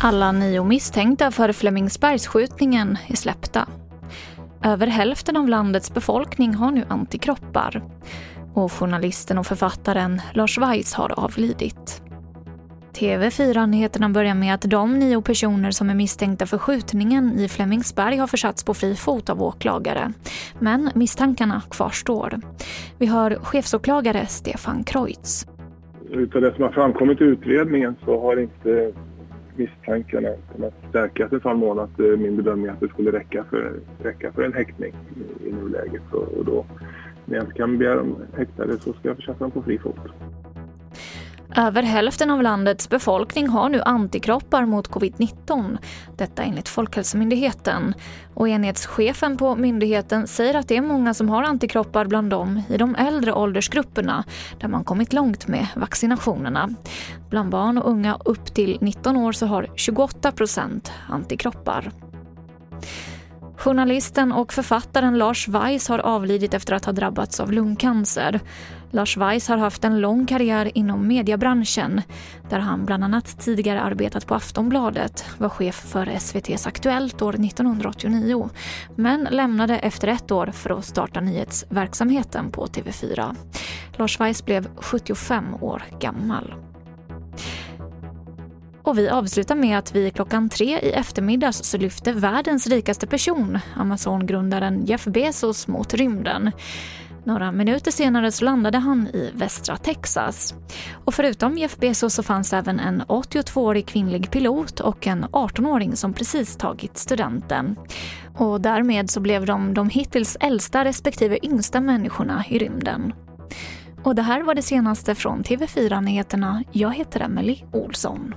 Alla nio misstänkta för Flemingsbergsskjutningen är släppta. Över hälften av landets befolkning har nu antikroppar. Och journalisten och författaren Lars Weiss har avlidit. TV4-nyheterna börjar med att de nio personer som är misstänkta för skjutningen i Flemingsberg har försatts på fri fot av åklagare. Men misstankarna kvarstår. Vi hör chefsåklagare Stefan Kreutz. Utav det som har framkommit i utredningen så har inte misstankarna kunnat stärkas i sån mån att min bedömning att det skulle räcka för, räcka för en häktning i, i nuläget. Och då, när jag kan begära dem häktade så ska jag försätta dem på fri fot. Över hälften av landets befolkning har nu antikroppar mot covid-19. Detta enligt Folkhälsomyndigheten. Och enhetschefen på myndigheten säger att det är många som har antikroppar bland dem i de äldre åldersgrupperna där man kommit långt med vaccinationerna. Bland barn och unga upp till 19 år så har 28 procent antikroppar. Journalisten och författaren Lars Weiss har avlidit efter att ha drabbats av lungcancer. Lars Weiss har haft en lång karriär inom mediebranschen där han bland annat tidigare arbetat på Aftonbladet, var chef för SVTs Aktuellt år 1989 men lämnade efter ett år för att starta nyhetsverksamheten på TV4. Lars Weiss blev 75 år gammal. Och vi avslutar med att vi klockan tre i eftermiddags så lyfte världens rikaste person, Amazon-grundaren Jeff Bezos, mot rymden. Några minuter senare så landade han i västra Texas. Och förutom Jeff Bezos så fanns även en 82-årig kvinnlig pilot och en 18-åring som precis tagit studenten. Och därmed så blev de de hittills äldsta respektive yngsta människorna i rymden. Och det här var det senaste från TV4 Nyheterna. Jag heter Emily Olsson.